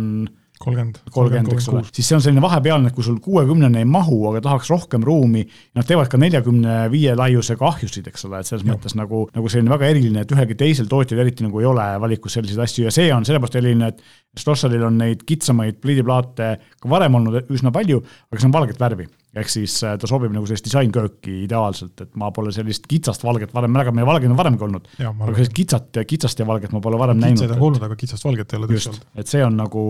kolmkümmend. kolmkümmend, eks ole, siis see on selline vahepealne, et kui sul kuuekümnene ei mahu, aga tahaks rohkem ruumi, nad teevad ka neljakümne viie laiusega ahjusid, eks ole, et selles Juh. mõttes nagu, nagu selline väga eriline, et ühelgi teisel tootjal eriti nagu ei ole valikus selliseid asju ja see on sellepärast eriline, et Schlosseril on neid kitsamaid pliidiplaate ka varem olnud üsna palju, aga see on valget värvi ehk siis äh, ta sobib nagu sellist disainkööki ideaalselt, et ma pole sellist kitsast valget varem, väga meie valgeid on varem ka olnud, aga sellist kitsat, kitsast ja valget ma pole varem Kitsaid näinud. kitsaid on kuulnud, aga kitsast valget ei ole tõesti olnud. et see on nagu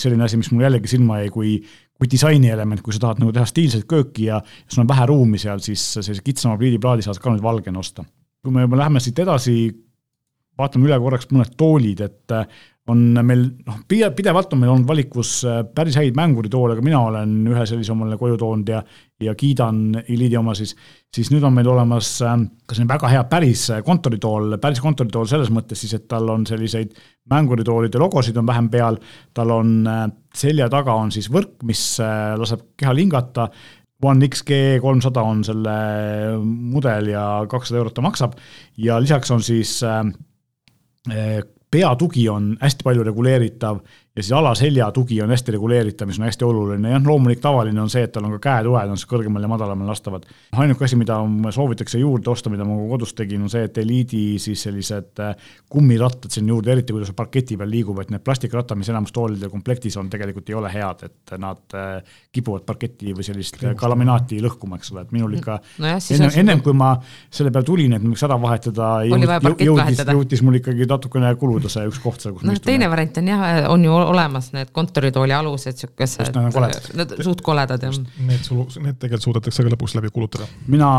selline asi, mis mul jällegi silma jäi, kui, kui disainielement, kui sa tahad nagu teha stiilset kööki ja sul on vähe ruumi seal, siis sellise kitsama pliidiplaadi saad ka nüüd valgena osta. kui me juba läheme siit edasi, vaatame üle korraks mõned toolid, et on meil noh, pidevalt on meil olnud valikus äh, päris häid mänguritoole, aga mina olen ühe sellise omale koju toonud ja, ja kiidan Elite'i oma siis, siis nüüd on meil olemas äh, ka selline väga hea päris äh, kontoritool, päris kontoritool selles mõttes siis, et tal on selliseid mänguritoolide logosid on vähem peal, tal on selja taga on siis võrk, mis laseb kehal hingata One XG kolmsada on selle mudel ja kakssada eurot ta maksab ja lisaks on siis peatugi on hästi palju reguleeritav ja siis alaselja tugi on hästi reguleeritav, mis on hästi oluline, jah, loomulik tavaline on see, et tal on ka käetued on siis kõrgemal ja madalamal lastavad. ainuke asi, mida soovitakse juurde osta, mida ma kodus tegin, on see, et Eliidi siis sellised äh, kummirattad sinna juurde, eriti kui ta parketi peal liigub, et need plastikrattad, mis enamus toolide komplektis on, tegelikult ei ole head, et nad äh, kipuvad parketti või sellist Kliimust. ka laminaati lõhkuma, eks ole, et minul ikka no jah, ennem, ennem kui ma selle peale tulin, et võiks ära vahetada, jõudis, jõudis mul ikkagi natukene kuluda see üks koht seal, kus no, ma istun. teine variant on jah, on ju olemas need kontoritooli alused, siukesed, need suht koledad jah. Need sul, need tegelikult suudetakse ka lõpuks läbi kulutada. mina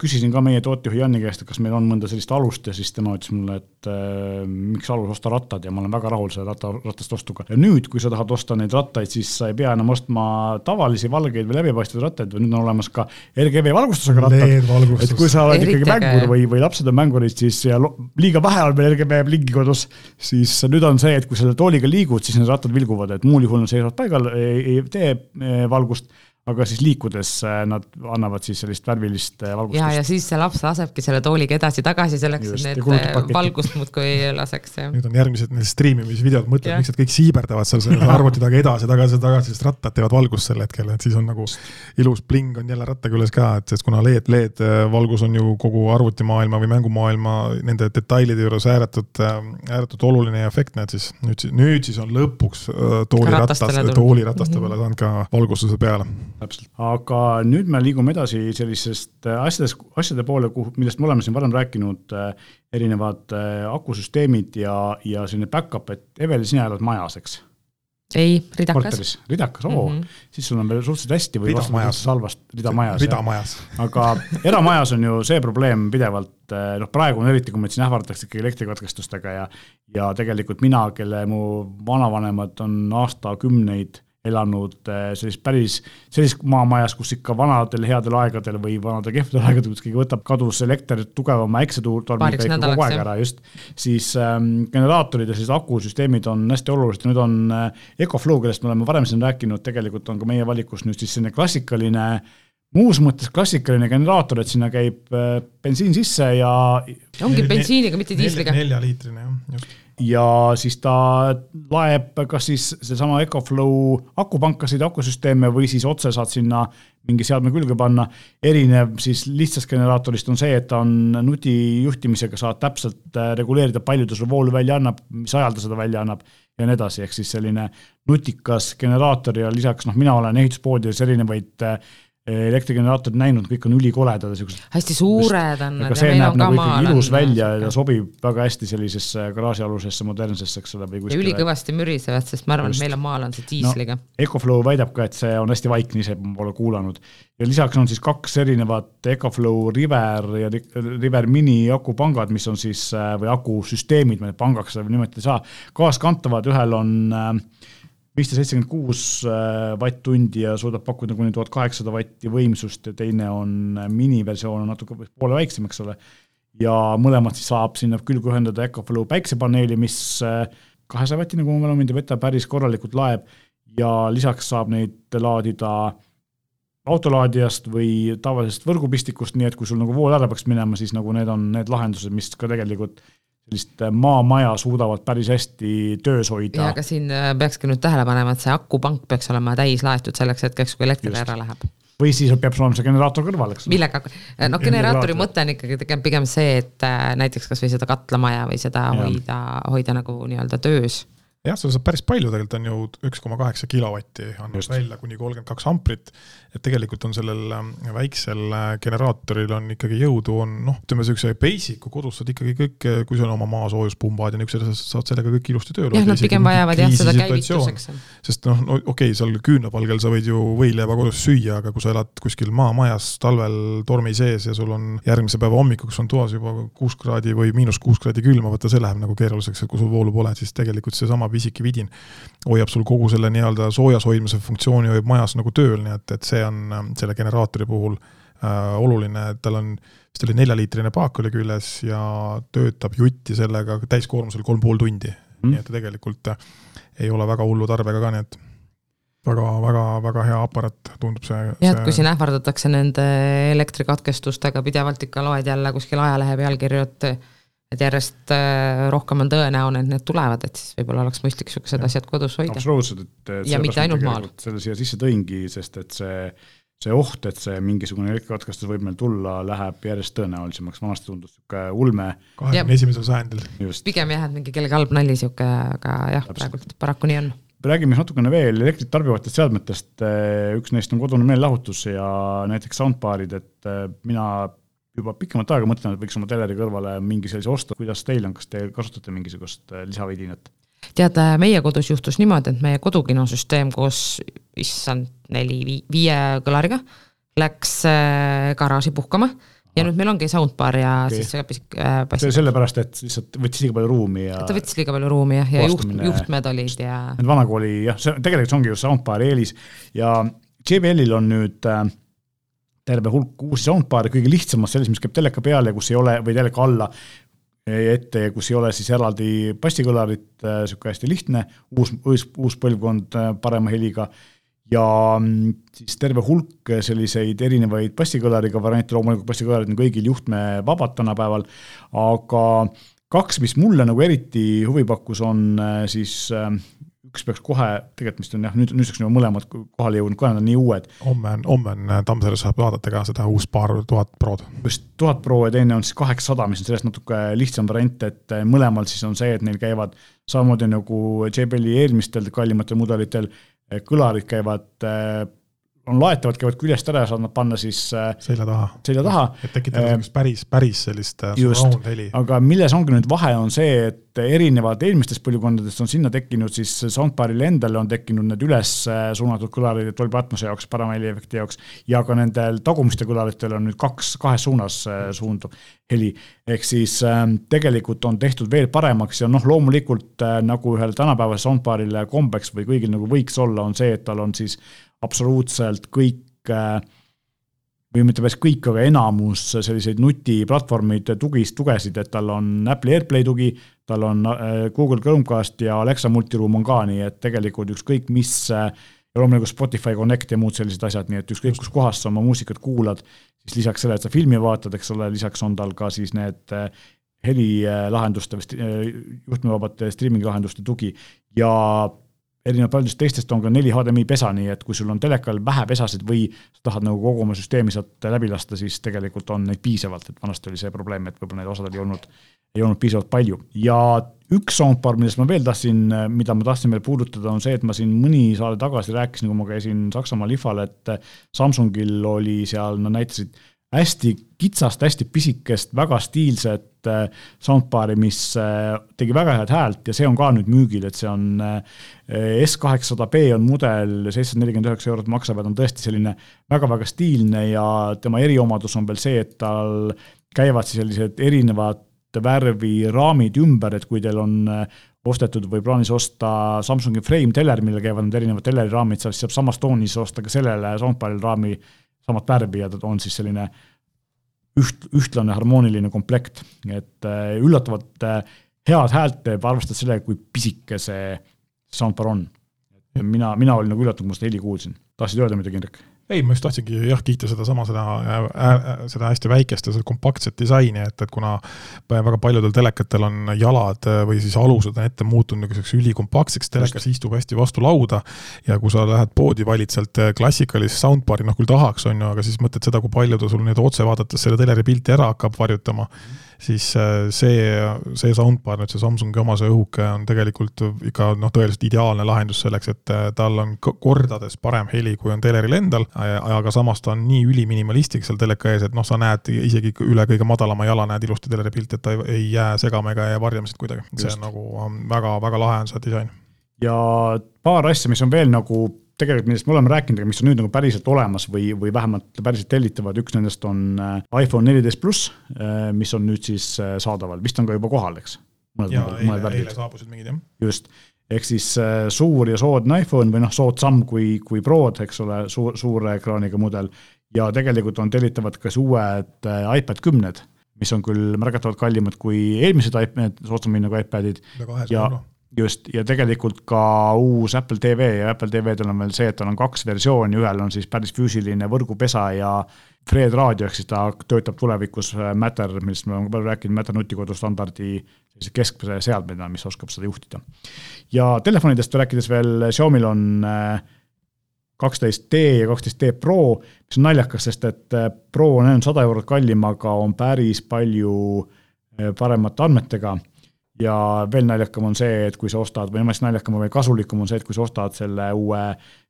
küsisin ka meie tootjuhi Janni käest, et kas meil on mõnda sellist alust ja siis tema ütles mulle, et äh, miks alus osta rattad ja ma olen väga rahul selle ratta, ratast ostuga. ja nüüd, kui sa tahad osta neid rattaid, siis sa ei pea enam ostma tavalisi valgeid või läbipaistvaid rattaid, vaid nüüd on olemas ka RGB valgustusega rattad. et kui sa oled ikkagi mängur või, või lapsed on mängurid, siis ja liiga vähe on meil RGB plingi kodus, siis nüüd on see, et kui selle tooliga liigud, siis need rattad vilguvad, et muul juhul nad seisavad paigal, ei tee eh, valgust aga siis liikudes äh, nad annavad siis sellist värvilist äh, valgustust. ja, ja siis see laps lasebki selle tooliga edasi-tagasi selleks, et need äh, valgust muudkui laseks. nüüd on järgmised need striimimisvideod, mõtled, miks nad kõik siiberdavad seal selle arvuti taga edasi-tagasi, tagasi, sest rattad teevad valgust sel hetkel, et siis on nagu ilus bling on jälle ratta küljes ka, et sest kuna LED, LED valgus on ju kogu arvutimaailma või mängumaailma nende detailide juures ääretult, ääretult oluline ja efektne, et siis nüüd, nüüd siis on lõpuks tooliratas, toolirataste peale saanud ka valgustuse peale aga nüüd me liigume edasi sellisest äh, asjades, asjade poole, kuhu, millest me oleme siin varem rääkinud, äh, erinevad äh, akusüsteemid ja, ja selline back-up, et Eveli, sina elad majas, eks? ei, ridakas. ridakas, oo mm, -hmm. siis sul on veel suhteliselt hästi või ridamajas, halvast, ridamajas. ridamajas. aga eramajas on ju see probleem pidevalt, noh, praegu on eriti, kui meid siin ähvardatakse ikkagi elektrikatkestustega ja ja tegelikult mina, kelle mu vanavanemad on aastakümneid elanud eh, sellist päris, sellises maamajas, kus ikka vanadel headel aegadel või vanadel kehvadel aegadel, kus keegi võtab, kadus elekter tugevama äiksetormiga ikka kogu aeg ära just, siis ähm, generaatorid ja sellised akusüsteemid on hästi olulised. Nüüd on äh, Ecoflow, kellest me oleme varem siin rääkinud, tegelikult on ka meie valikus nüüd siis selline klassikaline muus mõttes klassikaline generaator, et sinna käib äh, bensiin sisse ja ongi bensiiniga, mitte diisliga. neljaliitrine jah, just ja siis ta laeb kas siis seesama Ecoflow akupankasid, akusüsteeme või siis otse saad sinna mingi seadme külge panna. erinev siis lihtsast generaatorist on see, et ta on nutijuhtimisega, saad täpselt äh, reguleerida, palju ta sulle voolu välja annab, mis ajal ta seda välja annab ja nii edasi, ehk siis selline nutikas generaator ja lisaks noh, mina olen ehituspoodides erinevaid äh, elektrigeneraatorid näinud, kõik on ülikoledad ja siuksed. hästi suured on. aga see näeb nagu ikkagi ilus välja ja sobib väga hästi sellisesse garaažialusesse modernsesse, eks ole, või kuskile. ja ülikõvasti mürisevad, sest ma arvan, et meil on maal on see diisliga no,. Ecoflow väidab ka, et see on hästi vaikne, ise pole kuulanud. ja lisaks on siis kaks erinevat Ecoflow River ja River Mini akupangad, mis on siis, või akusüsteemid, me pangaks seda nimetada ei saa, kaaskantavad, ühel on äh, viissada seitsekümmend kuus äh, vatt-tundi ja suudab pakkuda kuni tuhat kaheksasada vatti võimsust ja teine on äh, miniversioon, on natuke poole väiksem, eks ole. ja mõlemad siis saab sinna külge ühendada Ecoflow päiksepaneeli, mis äh, kahesaja vatine, kui mu mälu mind ei peta, päris korralikult laeb ja lisaks saab neid laadida autolaadijast või tavalisest võrgupistikust, nii et kui sul nagu vool ära peaks minema, siis nagu need on need lahendused, mis ka tegelikult sellist maamaja suudavad päris hästi töös hoida. ja aga siin äh, peakski nüüd tähele panema, et see akupank peaks olema täis laetud selleks hetkeks, kui elekter Just. ära läheb. või siis peab sul olema see generaator kõrval, eks. millega, noh generaatori mõte on ikkagi pigem see, et äh, näiteks kasvõi seda katlamaja või seda ja. hoida, hoida nagu nii-öelda töös jah, seda saab päris palju, tegelikult on ju üks koma kaheksa kilovatti annab Just. välja kuni kolmkümmend kaks amprit. et tegelikult on sellel ähm, väiksel äh, generaatoril on ikkagi jõudu, on noh, ütleme siukse basic'u kodus saad ikkagi kõik, äh, kui sul on oma maasoojuspumbad ja niisugused asjad, saad sellega kõik ilusti tööle. jah, nad pigem vajavad jah seda käivituseks. sest noh, no okei okay,, seal küünlapalgel sa võid ju võileiva kodus süüa, aga kui sa elad kuskil maamajas talvel tormi sees ja sul on järgmise päeva hommikuks on toas juba kuus kraadi või miinus kuus kraadi külma, vaata see läheb nagu keeruliseks, et kui sul voolu pole, siis tegelikult seesama pisike vidin hoiab sul kogu selle nii-öelda soojas hoidmise funktsiooni hoiab majas nagu tööl, nii et, et see on äh, selle generaatori puhul äh, oluline, et tal on, vist oli neljaliitrine paak oli küljes ja töötab jutti sellega täiskoormusel kolm pool tundi mm.. nii et ta tegelikult äh, ei ole väga hullu tarbega ka, nii et väga, väga, väga hea aparaat, tundub see. jah, et kui siin ähvardatakse nende elektrikatkestustega pidevalt ikka loed jälle kuskil ajalehe pealkirju, et et järjest äh, rohkem on tõenäoline, et need tulevad, et siis võib-olla oleks mõistlik niisugused asjad kodus hoida. absoluutselt, et, et ja mitte ainult maal. selle siia sisse tõingi, sest et see, see oht, et see mingisugune elektrikatkestus võib meil tulla, läheb järjest tõenäolisemaks, vanasti tundus niisugune ulme. kahekümne esimesel sajandil. pigem jah, et mingi kellegi halb nali niisugune, aga jah, praegult paraku nii on räägime siis natukene veel elektrit tarbivatest seadmetest, üks neist on kodune meelelahutus ja näiteks soundbar'id, et mina juba pikemat aega mõtlen, et võiks oma teleri kõrvale mingi sellise osta, kuidas teil on, kas te kasutate mingisugust äh, lisavidinat? tead, äh, meie kodus juhtus niimoodi, et meie kodukinosüsteem koos, issand, neli, viie kõlariga läks äh, garaaži puhkama ja nüüd meil ongi soundbar ja okay. siis see pisik äh, sellepärast, et lihtsalt võttis liiga palju ruumi ja. ta võttis liiga palju ruumi jah, ja juht, juhtmed olid ja. Need vanakooli jah, see tegelikult see ongi ju soundbari eelis ja JBL-il on nüüd äh, terve hulk uusi soundbar'e, kõige lihtsamad selles, mis käib teleka peale, kus ei ole, või teleka alla ette, kus ei ole siis eraldi bassikõlarit, niisugune hästi lihtne, uus, uus, uus põlvkond äh, parema heliga. Ja mm, siis terve hulk selliseid erinevaid bassikõlariga variante, loomulikult bassikõlarid on kõigil juhtmevabad tänapäeval, aga kaks, mis mulle nagu eriti huvi pakkus, on äh, siis äh, üks peaks kohe, tegelikult vist on jah, nüüd, nüüdseks on mõlemad kohale jõudnud, kuna nad on nii uued. homme on, homme on äh, Tammsaarel saab vaadata ka seda uus paar tuhat Prod. just tuhat Pro ja teine on siis kaheksasada, mis on sellest natuke lihtsam variant, et äh, mõlemal siis on see, et neil käivad samamoodi nagu JBL-i eelmistel kallimatel mudelitel, äh, kõlarid käivad on laetavad, käivad küljest ära ja saad nad panna siis äh, selja taha. selja taha. et tekitada niisugust päris, päris sellist äh, surround heli. aga milles ongi nüüd vahe, on see, et erinevalt eelmistest põlvkondadest on sinna tekkinud siis soundbar'ile endale on tekkinud need üles äh, suunatud kõlarid Dolby Atmose jaoks, parema heliefekti jaoks ja ka nendel tagumistel kõlaritel on nüüd kaks, kahes suunas suunduv heli. ehk siis äh, tegelikult on tehtud veel paremaks ja noh, loomulikult äh, nagu ühel tänapäevasel soundbar'il kombeks või kõigil nagu võiks olla, on see, et tal on siis absoluutselt kõik äh, või mitte päris kõik, aga enamus selliseid nutiplatvormide tugis, tugesid, et tal on Apple'i AirPlay tugi, tal on äh, Google Chromecast ja Alexa multiroom on ka, nii et tegelikult ükskõik mis ja loomulikult Spotify Connect ja muud sellised asjad, nii et ükskõik kus kohas sa oma muusikat kuulad, siis lisaks sellele, et sa filmi vaatad, eks ole, lisaks on tal ka siis need äh, helilahenduste või juhtmevabate streaming lahenduste tugi. Ja erinevalt paljudest teistest on ka neli HDMI pesa, nii et kui sul on telekal vähe pesasid või sa tahad nagu kogu oma süsteemi sealt läbi lasta, siis tegelikult on neid piisavalt, et vanasti oli see probleem, et võib-olla neid osadel ei olnud, ei olnud piisavalt palju. ja üks soundbar, millest ma veel tahtsin, mida ma tahtsin veel puudutada, on see, et ma siin mõni saade tagasi rääkisin, kui ma käisin Saksamaal IFA-l, et Samsungil oli seal, nad näitasid hästi kitsast, hästi pisikest, väga stiilset äh, soundbar'i, mis äh, tegi väga head häält ja see on ka nüüd müügil, et see on äh, S800B on mudel, seitsesada nelikümmend üheksa eurot maksab ja ta on tõesti selline väga-väga stiilne ja tema eriomadus on veel see, et tal käivad siis sellised erinevad värvi raamid ümber, et kui teil on ostetud või plaanis osta Samsungi frame teler, millel käivad need erinevad teleri raamid, siis saab samas toonis osta ka sellele soundbar'ile raami samat värvi ja ta on siis selline üht, ühtlane harmooniline komplekt, et äh, üllatavalt äh, head häält teeb, arvestades sellega, kui pisike see soundbar on. mina, mina olin nagu üllatunud, kui ma seda heli kuulsin. tahtsid öelda midagi, Indrek? Ei, ma just tahtsingi jah kiita sedasama, seda, seda, seda hästi väikest ja seda kompaktset disaini, et, et kuna väga paljudel telekatel on jalad või siis alused on ette muutunud niisuguseks ülikompaktseks, telekas istub hästi vastu lauda ja kui sa lähed poodi, valid sealt klassikalist soundbar'i, noh küll tahaks, on ju, aga siis mõtled seda, kui palju ta sul nüüd otse vaadates selle teleri pilti ära hakkab varjutama. Mm, siis äh, see, see soundbar, nüüd see Samsungi oma, see õhuke on tegelikult ikka noh, tõeliselt ideaalne lahendus selleks, et äh, tal on kordades parem heli, kui on teleril endal, aga samas ta on nii üliminimalistlik seal teleka ees, et noh, sa näed isegi üle kõige madalama jala näed ilusti teleri pilti, et ta ei, ei jää segama ega jää varjama siit kuidagi. see on nagu väga-väga lahe on see disain. ja paar asja, mis on veel nagu tegelikult, millest me oleme rääkinud, aga mis on nüüd nagu päriselt olemas või, või vähemalt päriselt tellitavad, üks nendest on äh, iPhone neliteist pluss, äh, mis on nüüd siis äh, saadaval, vist on ka juba kohal, eks? jaa, eile, eile saabusid mingid, jah. just, ehk siis suur ja soodne iPhone või noh, soodsam kui, kui Prod, eks ole, suur, suure ekraaniga mudel, ja tegelikult on tellitavad ka siis uued iPad kümned, mis on küll märgatavalt kallimad kui eelmised iPad, soodsam hinnaga iPadid. Ja, just, ja tegelikult ka uus Apple TV ja Apple TV-del on veel see, et tal on kaks versiooni, ühel on siis päris füüsiline võrgupesa ja Fred raadio, ehk siis ta töötab tulevikus äh, Matter, millest me oleme palju rääkinud, Matter nutikodu standardi sellise keskpese seadmena, mis oskab seda juhtida. ja telefonidest rääkides veel, Xiaomi'l on äh, kaksteist D ja kaksteist D Pro, mis on naljakas, sest et äh, Pro on ainult sada eurot kallim, aga on päris palju paremate andmetega ja veel naljakam on see, et kui sa ostad, või mis naljakam või kasulikum on see, et kui sa ostad selle uue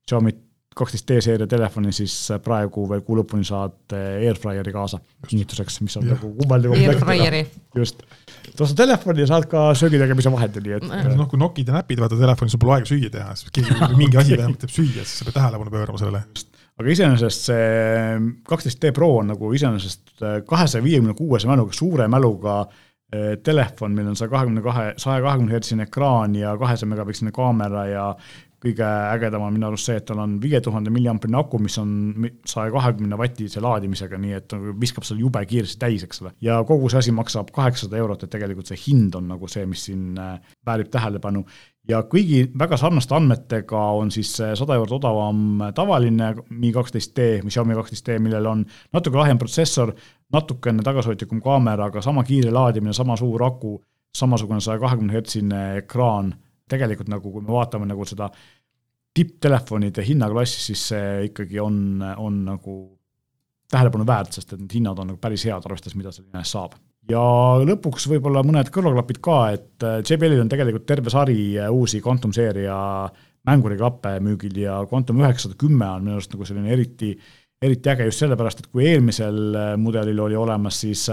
Xiaomi kaksteist D-seeria telefoni, siis praegu veel kuu lõpuni saad eh, Airfryeri kaasa kingituseks, mis on ja. nagu kummaline komplekt. just, sa ostad telefoni ja saad ka söögitegemise vahendi, nii et. noh, kui nokid ja näpid vaata telefonis, sul pole aega süüa teha, siis keegi mingi asi vähemalt teeb süüa, siis sa pead tähelepanu pöörama sellele. aga iseenesest see kaksteist D Pro on nagu iseenesest eh, kahesaja viiekümne kuuese mäluga, suure mäluga eh, telefon, meil on saja kahekümne kahe, saja kahekümne hertsine ekraan ja kahesaja megapiksline kaamera ja kõige ägedam on minu arust see, et tal on viie tuhande milliamprine aku, mis on saja kahekümne vatise laadimisega, nii et viskab selle jube kiiresti täis, eks ole. ja kogu see asi maksab kaheksasada eurot, et tegelikult see hind on nagu see, mis siin äh, väärib tähelepanu. Ja kõigi väga sarnaste andmetega on siis sada eurot odavam tavaline Mi kaksteist D, Xiaomi kaksteist D, millel on natuke lahjem protsessor, natukene tagasihoidlikum kaamera, aga sama kiire laadimine, sama suur aku, samasugune saja kahekümne hertsine ekraan tegelikult nagu, kui me vaatame nagu seda tipptelefonide hinnaklassi, siis see ikkagi on, on nagu tähelepanu väärt, sest et need hinnad on nagu päris head, arvestades, mida selle eest saab. Ja lõpuks võib-olla mõned kõrvaklapid ka, et äh, JBL-il on tegelikult terve sari äh, uusi Quantum seeria mänguriklappe müügil ja Quantum üheksasada kümme on minu arust nagu selline eriti, eriti äge just sellepärast, et kui eelmisel äh, mudelil oli olemas siis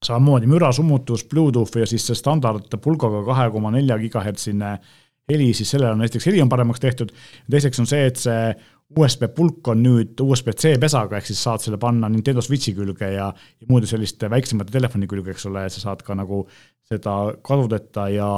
samamoodi müra, summutus, Bluetooth ja siis see standard pulgaga kahe koma nelja gigahertsine heli, siis sellel on esiteks heli on paremaks tehtud, teiseks on see, et see USB pulk on nüüd USB-C pesaga, ehk siis saad selle panna Nintendo Switchi külge ja, ja muude selliste väiksemate telefoni külge, eks ole, et sa saad ka nagu seda kadudeta ja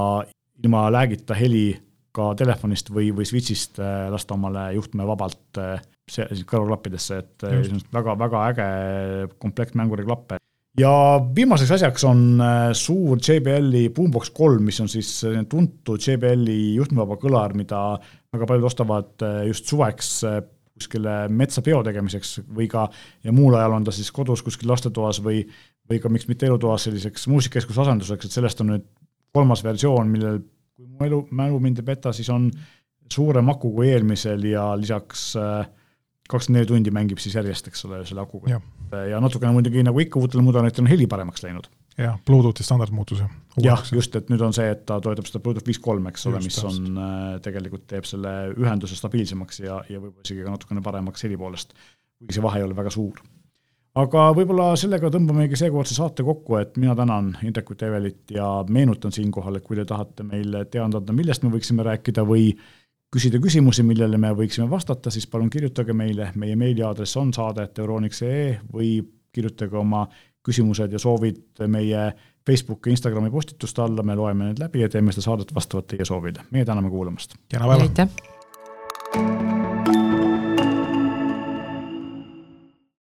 ilma läägita heli ka telefonist või, või Switchist äh, lasta omale juhtme vabalt äh, kõrvaklappidesse, et väga-väga äh, äge komplekt mänguriklappe ja viimaseks asjaks on äh, suur JBL-i Boombox kolm, mis on siis tuntud JBL-i juhtmevaba kõlar, mida väga paljud ostavad äh, just suveks äh, kuskile metsapeo tegemiseks või ka, ja muul ajal on ta siis kodus kuskil lastetoas või, või ka miks mitte elutoas selliseks muusikakeskuse asenduseks, et sellest on nüüd kolmas versioon, millel, kui mu elu, mälu mind ei peta, siis on suurem aku kui eelmisel ja lisaks kakskümmend neli tundi mängib siis järjest, eks ole, selle akuga ja natukene muidugi nagu ikka uutel mudelitel on heli paremaks läinud. jah, Bluetoothi standard muutus ju. jah, just, et nüüd on see, et ta toetab seda Bluetooth viis kolm, eks ole, mis just. on äh, tegelikult teeb selle ühenduse stabiilsemaks ja, ja võib-olla isegi ka natukene paremaks heli poolest, kuigi see vahe ei ole väga suur. aga võib-olla sellega tõmbamegi seekordse saate kokku, et mina tänan Indrek Tevelit ja meenutan siinkohal, et kui te tahate meile teada anda, millest me võiksime rääkida või küsida küsimusi, millele me võiksime vastata, siis palun kirjutage meile, meie meiliaadress on saade.euroniks.ee või kirjutage oma küsimused ja soovid meie Facebooki, Instagrami postituste alla, me loeme need läbi ja teeme seda saadet vastavalt teie soovidele. meie täname kuulamast. kena päeva!